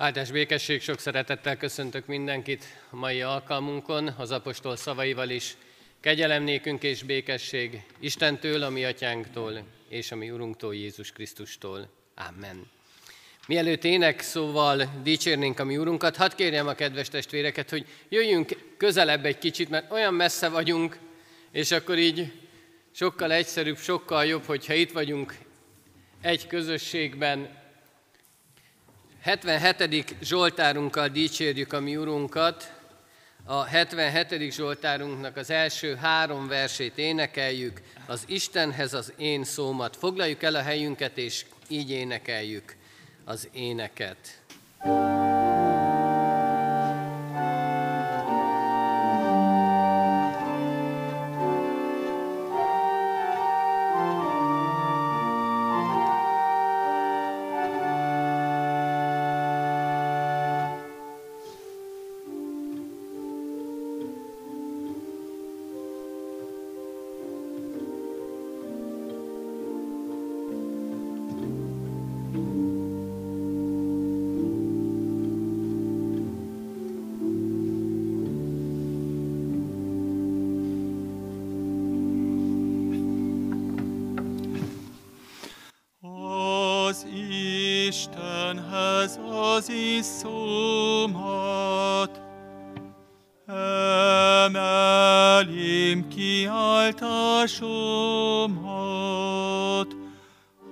Áldás békesség, sok szeretettel köszöntök mindenkit a mai alkalmunkon, az apostol szavaival is. Kegyelem nékünk és békesség Istentől, a mi atyánktól, és a mi Urunktól, Jézus Krisztustól. Amen. Mielőtt ének szóval dicsérnénk a mi Urunkat, hadd kérjem a kedves testvéreket, hogy jöjjünk közelebb egy kicsit, mert olyan messze vagyunk, és akkor így sokkal egyszerűbb, sokkal jobb, hogyha itt vagyunk egy közösségben, 77. Zsoltárunkkal dicsérjük a mi Urunkat. A 77. Zsoltárunknak az első három versét énekeljük, az Istenhez az én szómat. Foglaljuk el a helyünket, és így énekeljük az éneket. Kiáltásomat,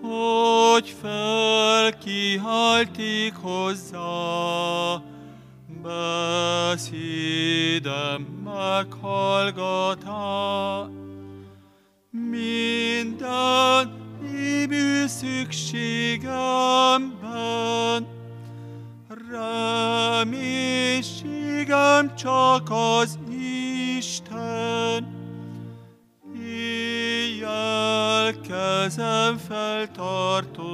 hogy felkiáltik hozzá, beszédem meghallgatá. Minden évű szükségemben, reménységem csak az Isten, kezem feltartom,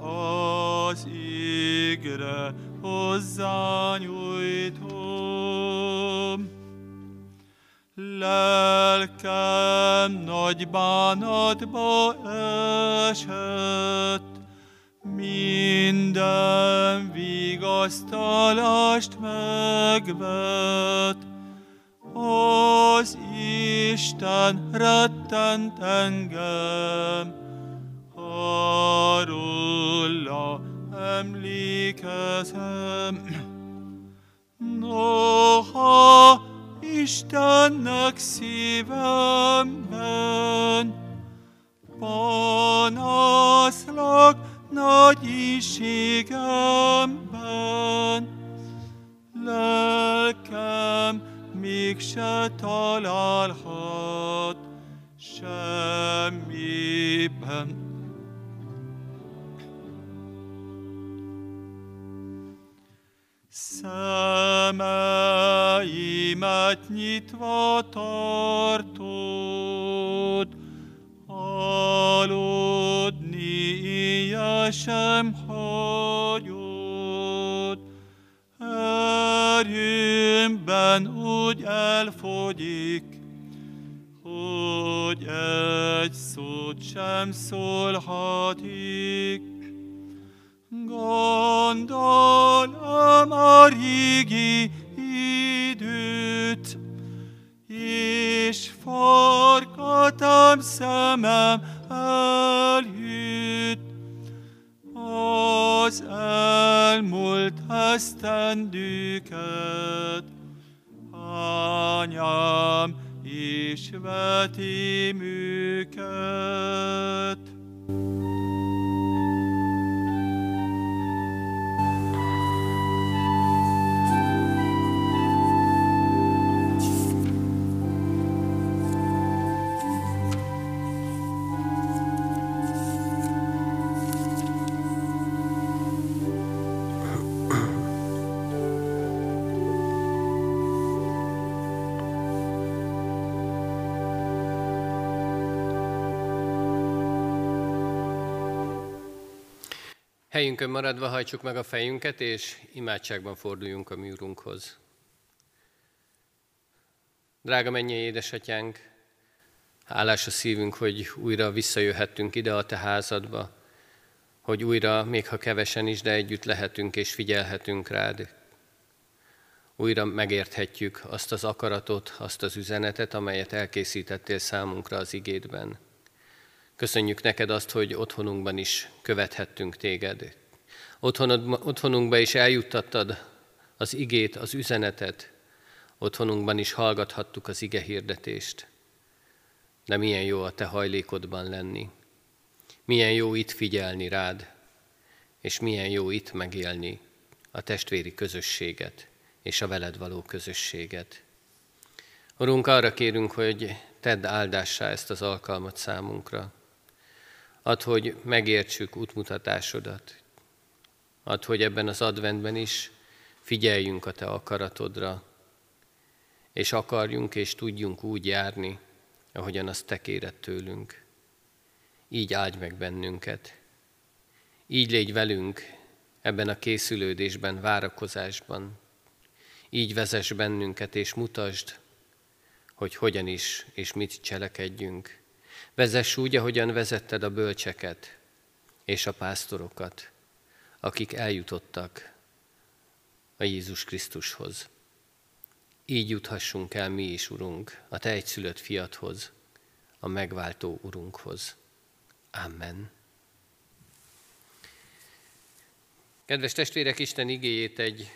az égre hozzányújtom. Lelkem nagy bánatba esett, minden vigasztalást megvet, az Isten rettent engem, arról emlékezem. Noha Istennek szívemben panaszlak nagy iségemben, lelkem mégse találhat semmiben. Szemeimet nyitva tartod, aludni éjjel sem hagyod, erőmben úgy elfogyik, egy szót sem szólhatik. Gondolom a régi időt, és farkatam szemem elhűt, az elmúlt esztendőket, anyám és vetém Helyünkön maradva hajtsuk meg a fejünket, és imádságban forduljunk a mi Úrunkhoz. Drága mennyi édesatyánk, hálás a szívünk, hogy újra visszajöhettünk ide a te házadba, hogy újra, még ha kevesen is, de együtt lehetünk és figyelhetünk rád. Újra megérthetjük azt az akaratot, azt az üzenetet, amelyet elkészítettél számunkra az igédben. Köszönjük neked azt, hogy otthonunkban is követhettünk téged. Otthonod, otthonunkba is eljuttattad az igét, az üzenetet. Otthonunkban is hallgathattuk az ige hirdetést. De milyen jó a te hajlékodban lenni. Milyen jó itt figyelni rád, és milyen jó itt megélni a testvéri közösséget és a veled való közösséget. Urunk, arra kérünk, hogy tedd áldássá ezt az alkalmat számunkra. Add, hogy megértsük útmutatásodat. Add, hogy ebben az adventben is figyeljünk a Te akaratodra, és akarjunk és tudjunk úgy járni, ahogyan azt Te kéred tőlünk. Így áldj meg bennünket. Így légy velünk ebben a készülődésben, várakozásban. Így vezess bennünket, és mutasd, hogy hogyan is és mit cselekedjünk. Vezess úgy, ahogyan vezetted a bölcseket és a pásztorokat, akik eljutottak a Jézus Krisztushoz. Így juthassunk el mi is, Urunk, a Te egyszülött fiathoz, a megváltó Urunkhoz. Amen. Kedves testvérek, Isten igéjét egy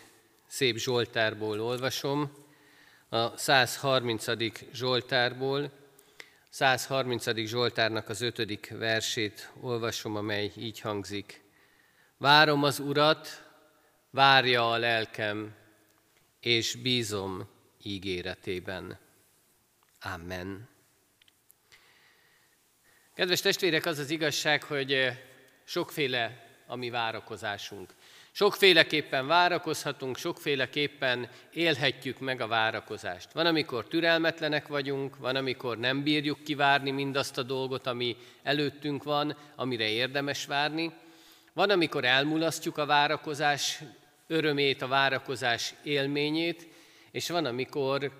szép Zsoltárból olvasom, a 130. Zsoltárból, 130. Zsoltárnak az ötödik versét olvasom, amely így hangzik. Várom az Urat, várja a lelkem, és bízom ígéretében. Amen. Kedves testvérek, az az igazság, hogy sokféle a mi várakozásunk. Sokféleképpen várakozhatunk, sokféleképpen élhetjük meg a várakozást. Van, amikor türelmetlenek vagyunk, van, amikor nem bírjuk kivárni mindazt a dolgot, ami előttünk van, amire érdemes várni. Van, amikor elmulasztjuk a várakozás örömét, a várakozás élményét, és van, amikor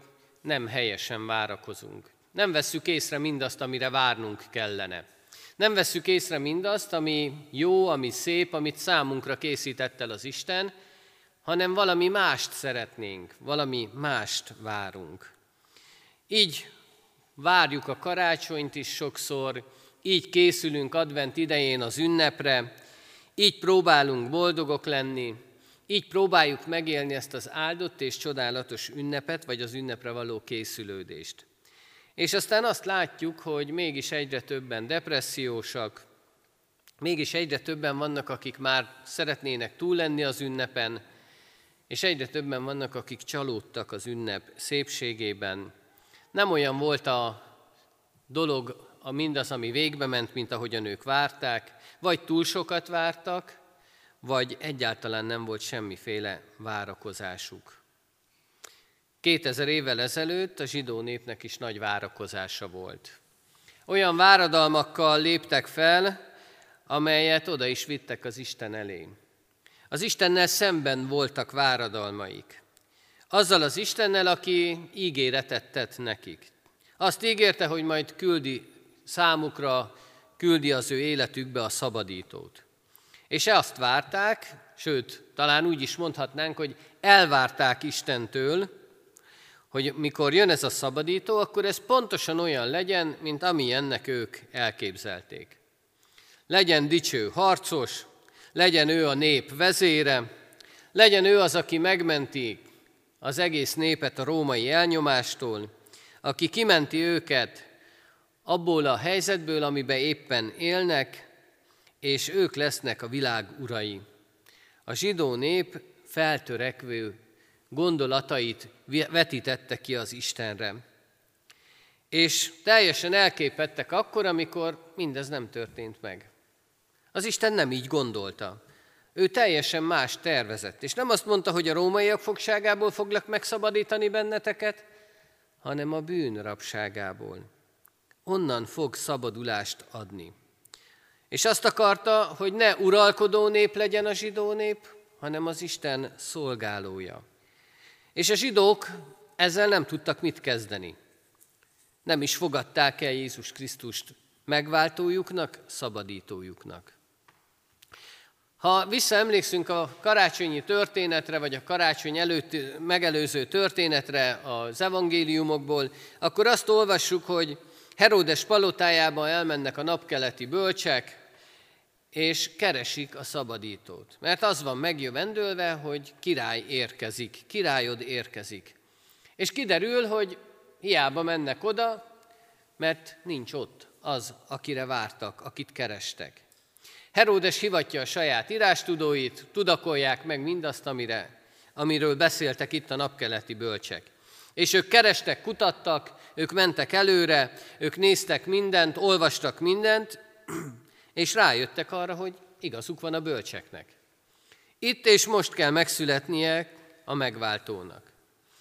nem helyesen várakozunk. Nem vesszük észre mindazt, amire várnunk kellene. Nem vesszük észre mindazt, ami jó, ami szép, amit számunkra készített el az Isten, hanem valami mást szeretnénk, valami mást várunk. Így várjuk a karácsonyt is sokszor, így készülünk advent idején az ünnepre, így próbálunk boldogok lenni, így próbáljuk megélni ezt az áldott és csodálatos ünnepet, vagy az ünnepre való készülődést. És aztán azt látjuk, hogy mégis egyre többen depressziósak, mégis egyre többen vannak, akik már szeretnének túl lenni az ünnepen, és egyre többen vannak, akik csalódtak az ünnep szépségében. Nem olyan volt a dolog, a mindaz, ami végbe ment, mint ahogyan ők várták, vagy túl sokat vártak, vagy egyáltalán nem volt semmiféle várakozásuk. 2000 évvel ezelőtt a zsidó népnek is nagy várakozása volt. Olyan váradalmakkal léptek fel, amelyet oda is vittek az Isten elé. Az Istennel szemben voltak váradalmaik. Azzal az Istennel, aki ígéretet tett nekik. Azt ígérte, hogy majd küldi számukra, küldi az ő életükbe a szabadítót. És azt várták, sőt, talán úgy is mondhatnánk, hogy elvárták Istentől, hogy mikor jön ez a szabadító, akkor ez pontosan olyan legyen, mint ami ennek ők elképzelték. Legyen dicső harcos, legyen ő a nép vezére, legyen ő az, aki megmenti az egész népet a római elnyomástól, aki kimenti őket abból a helyzetből, amiben éppen élnek, és ők lesznek a világ urai. A zsidó nép feltörekvő gondolatait vetítette ki az Istenre. És teljesen elképettek akkor, amikor mindez nem történt meg. Az Isten nem így gondolta. Ő teljesen más tervezett. És nem azt mondta, hogy a rómaiak fogságából foglak megszabadítani benneteket, hanem a bűn rabságából. Onnan fog szabadulást adni. És azt akarta, hogy ne uralkodó nép legyen a zsidó nép, hanem az Isten szolgálója. És a zsidók ezzel nem tudtak mit kezdeni. Nem is fogadták el Jézus Krisztust megváltójuknak, szabadítójuknak. Ha visszaemlékszünk a karácsonyi történetre, vagy a karácsony előtt megelőző történetre az evangéliumokból, akkor azt olvassuk, hogy Heródes palotájába elmennek a napkeleti bölcsek, és keresik a szabadítót. Mert az van megjövendőlve, hogy király érkezik, királyod érkezik. És kiderül, hogy hiába mennek oda, mert nincs ott az, akire vártak, akit kerestek. Heródes hivatja a saját írástudóit, tudakolják meg mindazt, amire, amiről beszéltek itt a napkeleti bölcsek. És ők kerestek, kutattak, ők mentek előre, ők néztek mindent, olvastak mindent, és rájöttek arra, hogy igazuk van a bölcseknek. Itt és most kell megszületnie a megváltónak.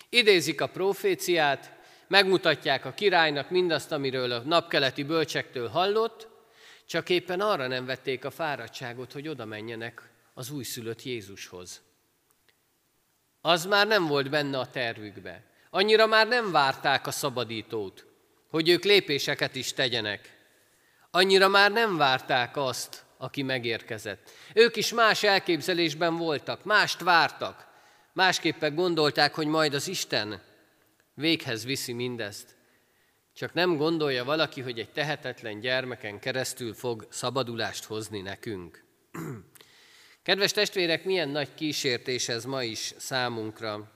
Idézik a proféciát, megmutatják a királynak mindazt, amiről a napkeleti bölcsektől hallott, csak éppen arra nem vették a fáradtságot, hogy oda menjenek az újszülött Jézushoz. Az már nem volt benne a tervükbe. Annyira már nem várták a szabadítót, hogy ők lépéseket is tegyenek. Annyira már nem várták azt, aki megérkezett. Ők is más elképzelésben voltak, mást vártak. Másképpen gondolták, hogy majd az Isten véghez viszi mindezt. Csak nem gondolja valaki, hogy egy tehetetlen gyermeken keresztül fog szabadulást hozni nekünk. Kedves testvérek, milyen nagy kísértés ez ma is számunkra.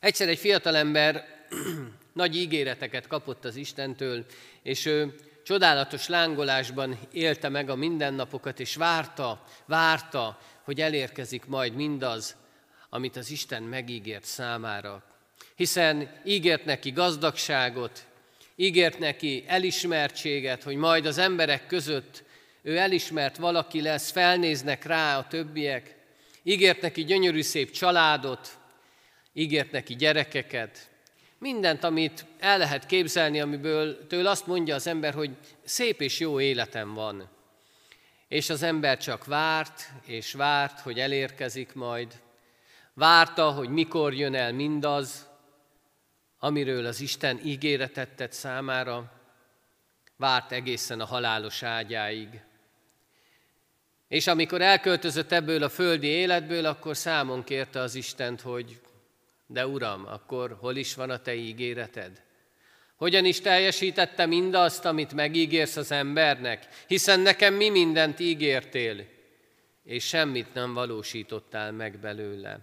Egyszer egy fiatalember nagy ígéreteket kapott az Istentől, és ő csodálatos lángolásban élte meg a mindennapokat, és várta, várta, hogy elérkezik majd mindaz, amit az Isten megígért számára. Hiszen ígért neki gazdagságot, ígért neki elismertséget, hogy majd az emberek között ő elismert valaki lesz, felnéznek rá a többiek, ígért neki gyönyörű szép családot, ígért neki gyerekeket, mindent, amit el lehet képzelni, amiből től azt mondja az ember, hogy szép és jó életem van. És az ember csak várt és várt, hogy elérkezik majd. Várta, hogy mikor jön el mindaz, amiről az Isten ígéretet tett számára, várt egészen a halálos ágyáig. És amikor elköltözött ebből a földi életből, akkor számon kérte az Istent, hogy de Uram, akkor hol is van a Te ígéreted? Hogyan is teljesítette mindazt, amit megígérsz az embernek? Hiszen nekem mi mindent ígértél, és semmit nem valósítottál meg belőle.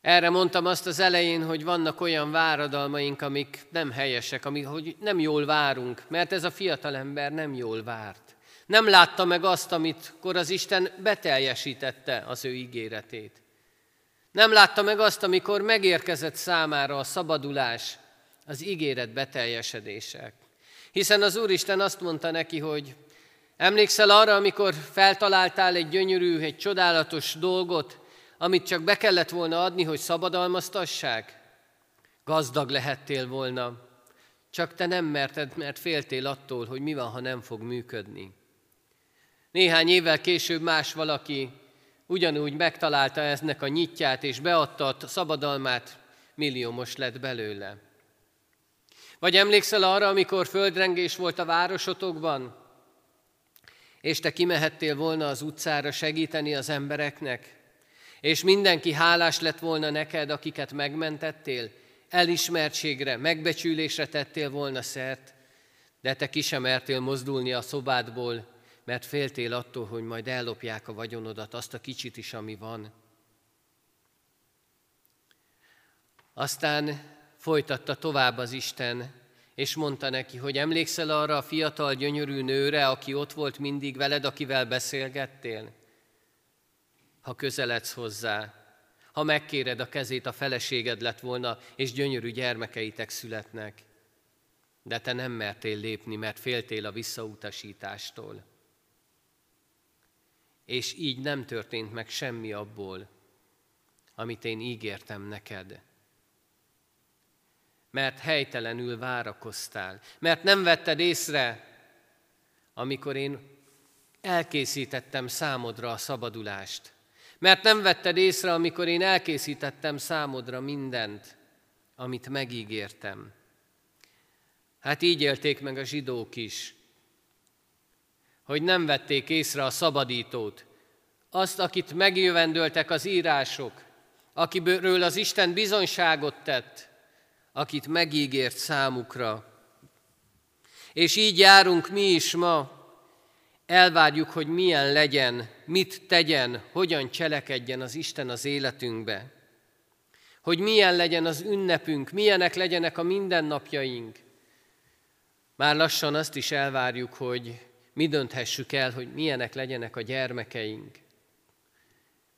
Erre mondtam azt az elején, hogy vannak olyan váradalmaink, amik nem helyesek, amik, hogy nem jól várunk, mert ez a fiatalember nem jól várt. Nem látta meg azt, amit kor az Isten beteljesítette az ő ígéretét. Nem látta meg azt, amikor megérkezett számára a szabadulás, az ígéret beteljesedése. Hiszen az Úristen azt mondta neki, hogy emlékszel arra, amikor feltaláltál egy gyönyörű, egy csodálatos dolgot, amit csak be kellett volna adni, hogy szabadalmaztassák? Gazdag lehettél volna, csak te nem merted, mert féltél attól, hogy mi van, ha nem fog működni. Néhány évvel később más valaki ugyanúgy megtalálta eznek a nyitját, és beadta a szabadalmát, milliómos lett belőle. Vagy emlékszel arra, amikor földrengés volt a városotokban, és te kimehettél volna az utcára segíteni az embereknek? és mindenki hálás lett volna neked, akiket megmentettél, elismertségre, megbecsülésre tettél volna szert, de te ki sem mertél mozdulni a szobádból, mert féltél attól, hogy majd ellopják a vagyonodat, azt a kicsit is, ami van. Aztán folytatta tovább az Isten, és mondta neki, hogy emlékszel arra a fiatal, gyönyörű nőre, aki ott volt mindig veled, akivel beszélgettél? ha közeledsz hozzá, ha megkéred a kezét, a feleséged lett volna, és gyönyörű gyermekeitek születnek. De te nem mertél lépni, mert féltél a visszautasítástól. És így nem történt meg semmi abból, amit én ígértem neked. Mert helytelenül várakoztál, mert nem vetted észre, amikor én elkészítettem számodra a szabadulást. Mert nem vetted észre, amikor én elkészítettem számodra mindent, amit megígértem. Hát így élték meg a zsidók is. Hogy nem vették észre a szabadítót, azt, akit megjövendöltek az írások, akiről az Isten bizonyságot tett, akit megígért számukra. És így járunk mi is ma, elvárjuk, hogy milyen legyen, mit tegyen, hogyan cselekedjen az Isten az életünkbe. Hogy milyen legyen az ünnepünk, milyenek legyenek a mindennapjaink. Már lassan azt is elvárjuk, hogy mi dönthessük el, hogy milyenek legyenek a gyermekeink.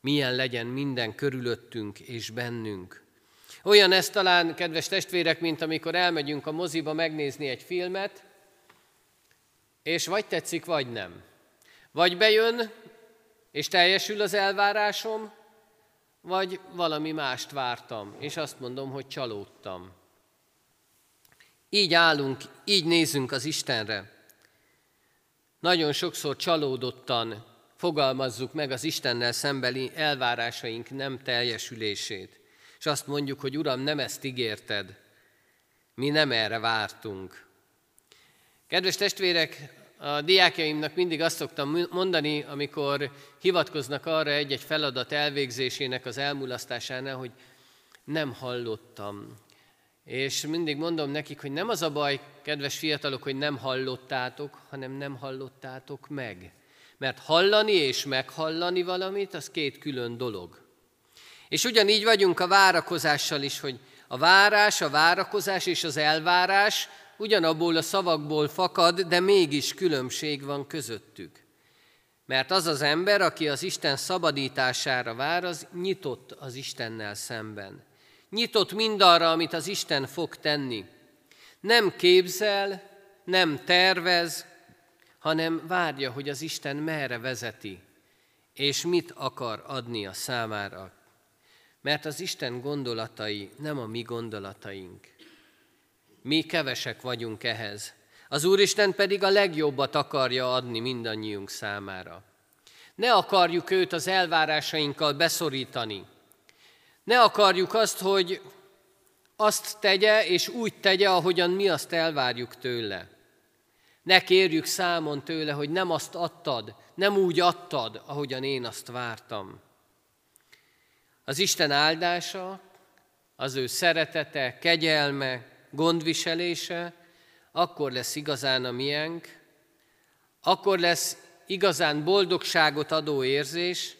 Milyen legyen minden körülöttünk és bennünk. Olyan ez talán, kedves testvérek, mint amikor elmegyünk a moziba megnézni egy filmet, és vagy tetszik, vagy nem. Vagy bejön, és teljesül az elvárásom, vagy valami mást vártam, és azt mondom, hogy csalódtam. Így állunk, így nézünk az Istenre. Nagyon sokszor csalódottan fogalmazzuk meg az Istennel szembeli elvárásaink nem teljesülését. És azt mondjuk, hogy Uram, nem ezt ígérted, mi nem erre vártunk. Kedves testvérek, a diákjaimnak mindig azt szoktam mondani, amikor hivatkoznak arra egy-egy feladat elvégzésének az elmulasztásánál, hogy nem hallottam. És mindig mondom nekik, hogy nem az a baj, kedves fiatalok, hogy nem hallottátok, hanem nem hallottátok meg. Mert hallani és meghallani valamit, az két külön dolog. És ugyanígy vagyunk a várakozással is, hogy a várás, a várakozás és az elvárás ugyanabból a szavakból fakad, de mégis különbség van közöttük. Mert az az ember, aki az Isten szabadítására vár, az nyitott az Istennel szemben. Nyitott mindarra, amit az Isten fog tenni. Nem képzel, nem tervez, hanem várja, hogy az Isten merre vezeti, és mit akar adni a számára. Mert az Isten gondolatai nem a mi gondolataink. Mi kevesek vagyunk ehhez. Az Úristen pedig a legjobbat akarja adni mindannyiunk számára. Ne akarjuk őt az elvárásainkkal beszorítani. Ne akarjuk azt, hogy azt tegye, és úgy tegye, ahogyan mi azt elvárjuk tőle. Ne kérjük számon tőle, hogy nem azt adtad, nem úgy adtad, ahogyan én azt vártam. Az Isten áldása, az ő szeretete, kegyelme, gondviselése, akkor lesz igazán a miénk, akkor lesz igazán boldogságot adó érzés,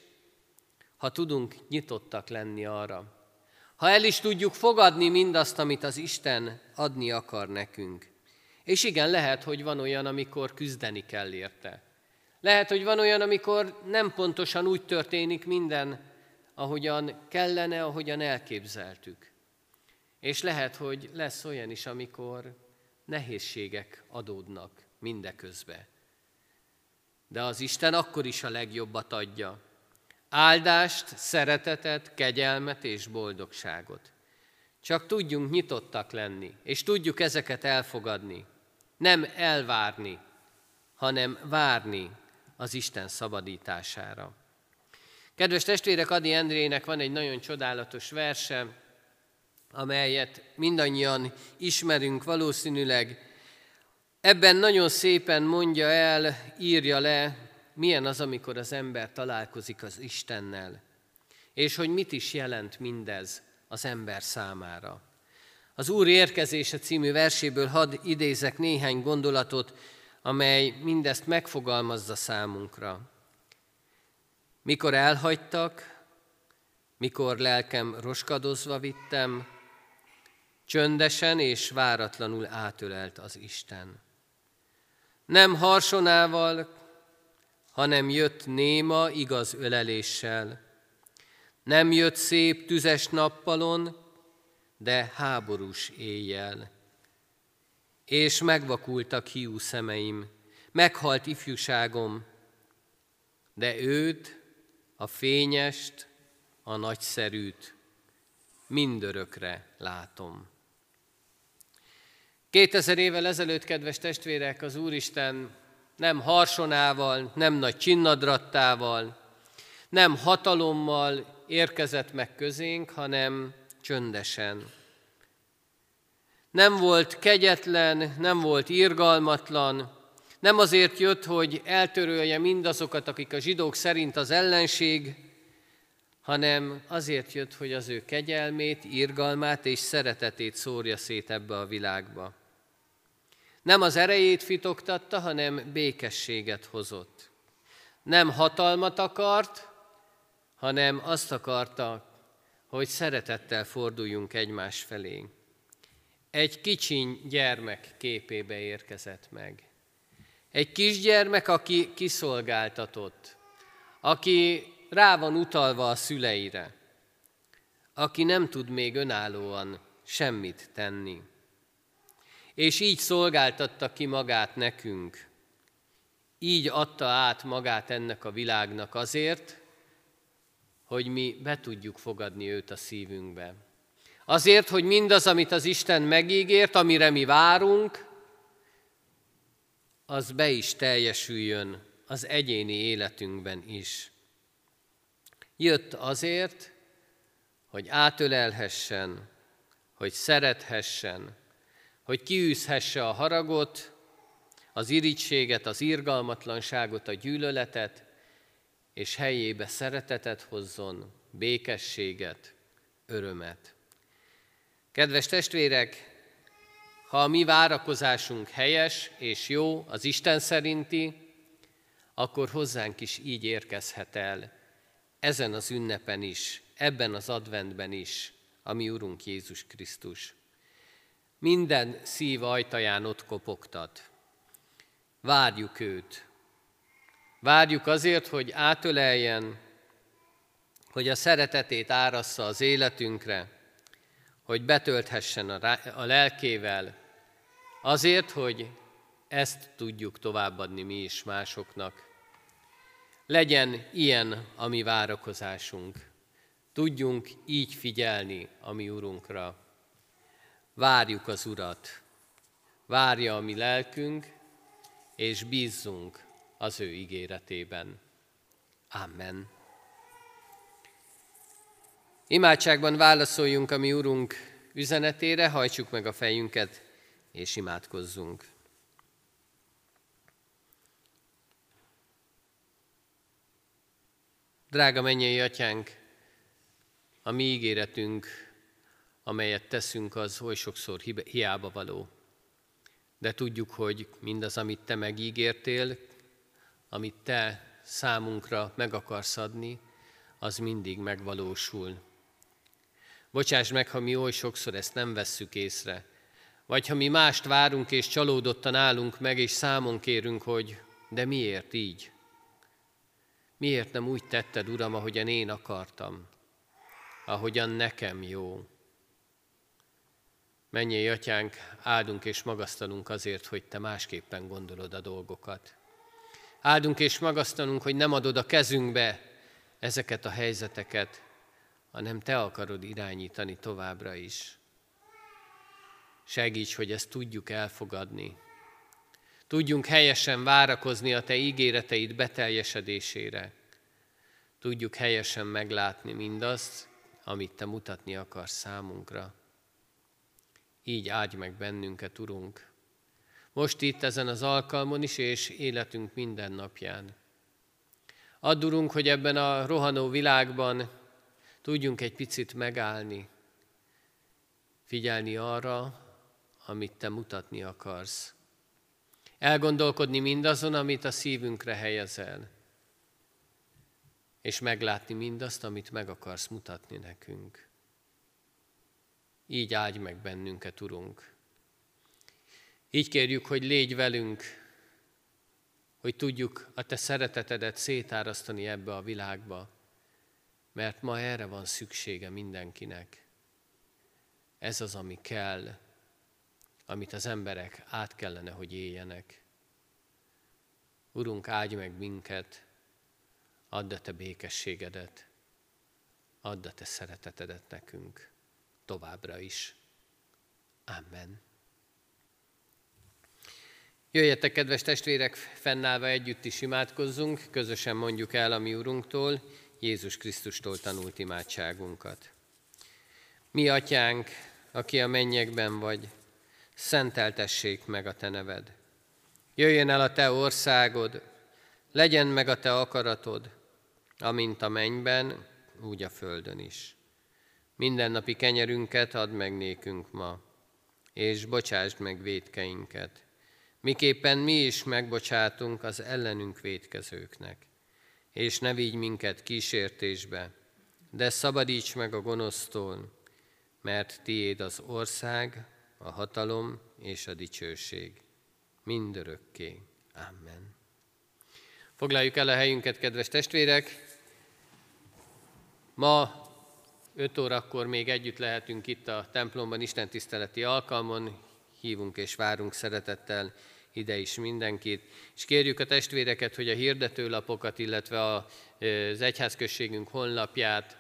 ha tudunk nyitottak lenni arra. Ha el is tudjuk fogadni mindazt, amit az Isten adni akar nekünk. És igen, lehet, hogy van olyan, amikor küzdeni kell érte. Lehet, hogy van olyan, amikor nem pontosan úgy történik minden, ahogyan kellene, ahogyan elképzeltük. És lehet, hogy lesz olyan is, amikor nehézségek adódnak mindeközbe. De az Isten akkor is a legjobbat adja. Áldást, szeretetet, kegyelmet és boldogságot. Csak tudjunk nyitottak lenni, és tudjuk ezeket elfogadni. Nem elvárni, hanem várni az Isten szabadítására. Kedves testvérek, Adi Endrének van egy nagyon csodálatos verse, amelyet mindannyian ismerünk valószínűleg. Ebben nagyon szépen mondja el, írja le, milyen az, amikor az ember találkozik az Istennel, és hogy mit is jelent mindez az ember számára. Az Úr érkezése című verséből hadd idézek néhány gondolatot, amely mindezt megfogalmazza számunkra. Mikor elhagytak, mikor lelkem roskadozva vittem, Csöndesen és váratlanul átölelt az Isten. Nem harsonával, hanem jött néma igaz öleléssel. Nem jött szép tüzes nappalon, de háborús éjjel. És megvakultak hiú szemeim, meghalt ifjúságom, de őt, a fényest, a nagyszerűt mindörökre látom. 2000 évvel ezelőtt, kedves testvérek, az Úristen nem harsonával, nem nagy csinnadrattával, nem hatalommal érkezett meg közénk, hanem csöndesen. Nem volt kegyetlen, nem volt irgalmatlan, Nem azért jött, hogy eltörölje mindazokat, akik a zsidók szerint az ellenség, hanem azért jött, hogy az ő kegyelmét, irgalmát és szeretetét szórja szét ebbe a világba. Nem az erejét fitoktatta, hanem békességet hozott. Nem hatalmat akart, hanem azt akarta, hogy szeretettel forduljunk egymás felé. Egy kicsiny gyermek képébe érkezett meg. Egy kisgyermek, aki kiszolgáltatott, aki rá van utalva a szüleire, aki nem tud még önállóan semmit tenni. És így szolgáltatta ki magát nekünk, így adta át magát ennek a világnak azért, hogy mi be tudjuk fogadni őt a szívünkbe. Azért, hogy mindaz, amit az Isten megígért, amire mi várunk, az be is teljesüljön az egyéni életünkben is. Jött azért, hogy átölelhessen, hogy szerethessen, hogy kiűzhesse a haragot, az irítséget, az irgalmatlanságot, a gyűlöletet, és helyébe szeretetet hozzon, békességet, örömet. Kedves testvérek, ha a mi várakozásunk helyes és jó, az Isten szerinti, akkor hozzánk is így érkezhet el, ezen az ünnepen is, ebben az adventben is, a mi Urunk Jézus Krisztus. Minden szív ajtaján ott kopogtat. Várjuk őt. Várjuk azért, hogy átöleljen, hogy a szeretetét árassza az életünkre, hogy betölthessen a, a lelkével, azért, hogy ezt tudjuk továbbadni mi is másoknak. Legyen ilyen a mi várakozásunk. Tudjunk így figyelni a mi Urunkra. Várjuk az Urat, várja a mi lelkünk, és bízzunk az ő ígéretében. Amen. Imádságban válaszoljunk a mi Urunk üzenetére, hajtsuk meg a fejünket, és imádkozzunk. Drága mennyei atyánk, a mi ígéretünk, amelyet teszünk, az oly sokszor hiába való. De tudjuk, hogy mindaz, amit te megígértél, amit te számunkra meg akarsz adni, az mindig megvalósul. Bocsáss meg, ha mi oly sokszor ezt nem vesszük észre, vagy ha mi mást várunk és csalódottan állunk meg, és számon kérünk, hogy de miért így? Miért nem úgy tetted, Uram, ahogyan én akartam, ahogyan nekem jó? Menjél, Atyánk, áldunk és magasztalunk azért, hogy Te másképpen gondolod a dolgokat. Áldunk és magasztalunk, hogy nem adod a kezünkbe ezeket a helyzeteket, hanem Te akarod irányítani továbbra is. Segíts, hogy ezt tudjuk elfogadni. Tudjunk helyesen várakozni a Te ígéreteid beteljesedésére. Tudjuk helyesen meglátni mindazt, amit Te mutatni akarsz számunkra. Így áldj meg bennünket, Urunk, most itt ezen az alkalmon is, és életünk minden napján. Add, Urunk, hogy ebben a rohanó világban tudjunk egy picit megállni, figyelni arra, amit Te mutatni akarsz. Elgondolkodni mindazon, amit a szívünkre helyezel, és meglátni mindazt, amit meg akarsz mutatni nekünk. Így áldj meg bennünket, Urunk. Így kérjük, hogy légy velünk, hogy tudjuk a Te szeretetedet szétárasztani ebbe a világba, mert ma erre van szüksége mindenkinek. Ez az, ami kell, amit az emberek át kellene, hogy éljenek. Urunk, áldj meg minket, add a Te békességedet, add a Te szeretetedet nekünk továbbra is. Amen. Jöjjetek, kedves testvérek, fennállva együtt is imádkozzunk, közösen mondjuk el a mi Urunktól, Jézus Krisztustól tanult imádságunkat. Mi, Atyánk, aki a mennyekben vagy, szenteltessék meg a Te neved. Jöjjön el a te országod, legyen meg a te akaratod, amint a mennyben, úgy a földön is. Mindennapi kenyerünket add meg nékünk ma, és bocsásd meg védkeinket, miképpen mi is megbocsátunk az ellenünk védkezőknek. És ne vigy minket kísértésbe, de szabadíts meg a gonosztól, mert tiéd az ország, a hatalom és a dicsőség. Mindörökké. Amen. Foglaljuk el a helyünket, kedves testvérek! Ma 5 órakor még együtt lehetünk itt a templomban, Isten tiszteleti alkalmon, hívunk és várunk szeretettel ide is mindenkit, és kérjük a testvéreket, hogy a hirdetőlapokat, illetve az egyházközségünk honlapját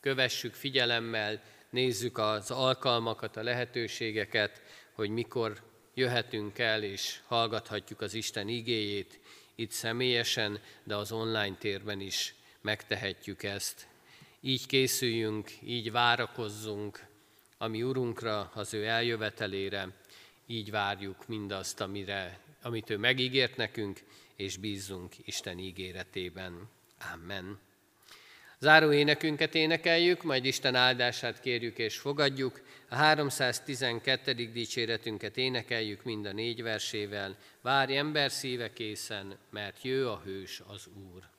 kövessük figyelemmel, nézzük az alkalmakat, a lehetőségeket, hogy mikor jöhetünk el és hallgathatjuk az Isten igéjét itt személyesen, de az online térben is megtehetjük ezt. Így készüljünk, így várakozzunk, ami Urunkra, az ő eljövetelére, így várjuk mindazt, amire, amit ő megígért nekünk, és bízzunk Isten ígéretében. Amen. Záró énekünket énekeljük, majd Isten áldását kérjük és fogadjuk. A 312. dicséretünket énekeljük mind a négy versével. Várj ember szíve készen, mert jő a hős az Úr.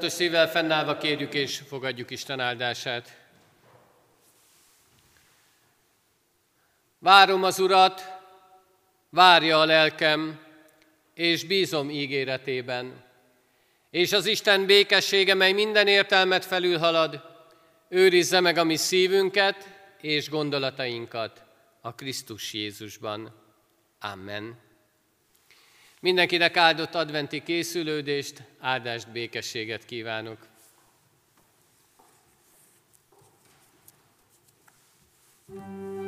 Alázatos szívvel fennállva kérjük és fogadjuk Isten áldását. Várom az Urat, várja a lelkem, és bízom ígéretében. És az Isten békessége, mely minden értelmet felülhalad, őrizze meg a mi szívünket és gondolatainkat a Krisztus Jézusban. Amen. Mindenkinek áldott adventi készülődést, áldást, békességet kívánok. Amen.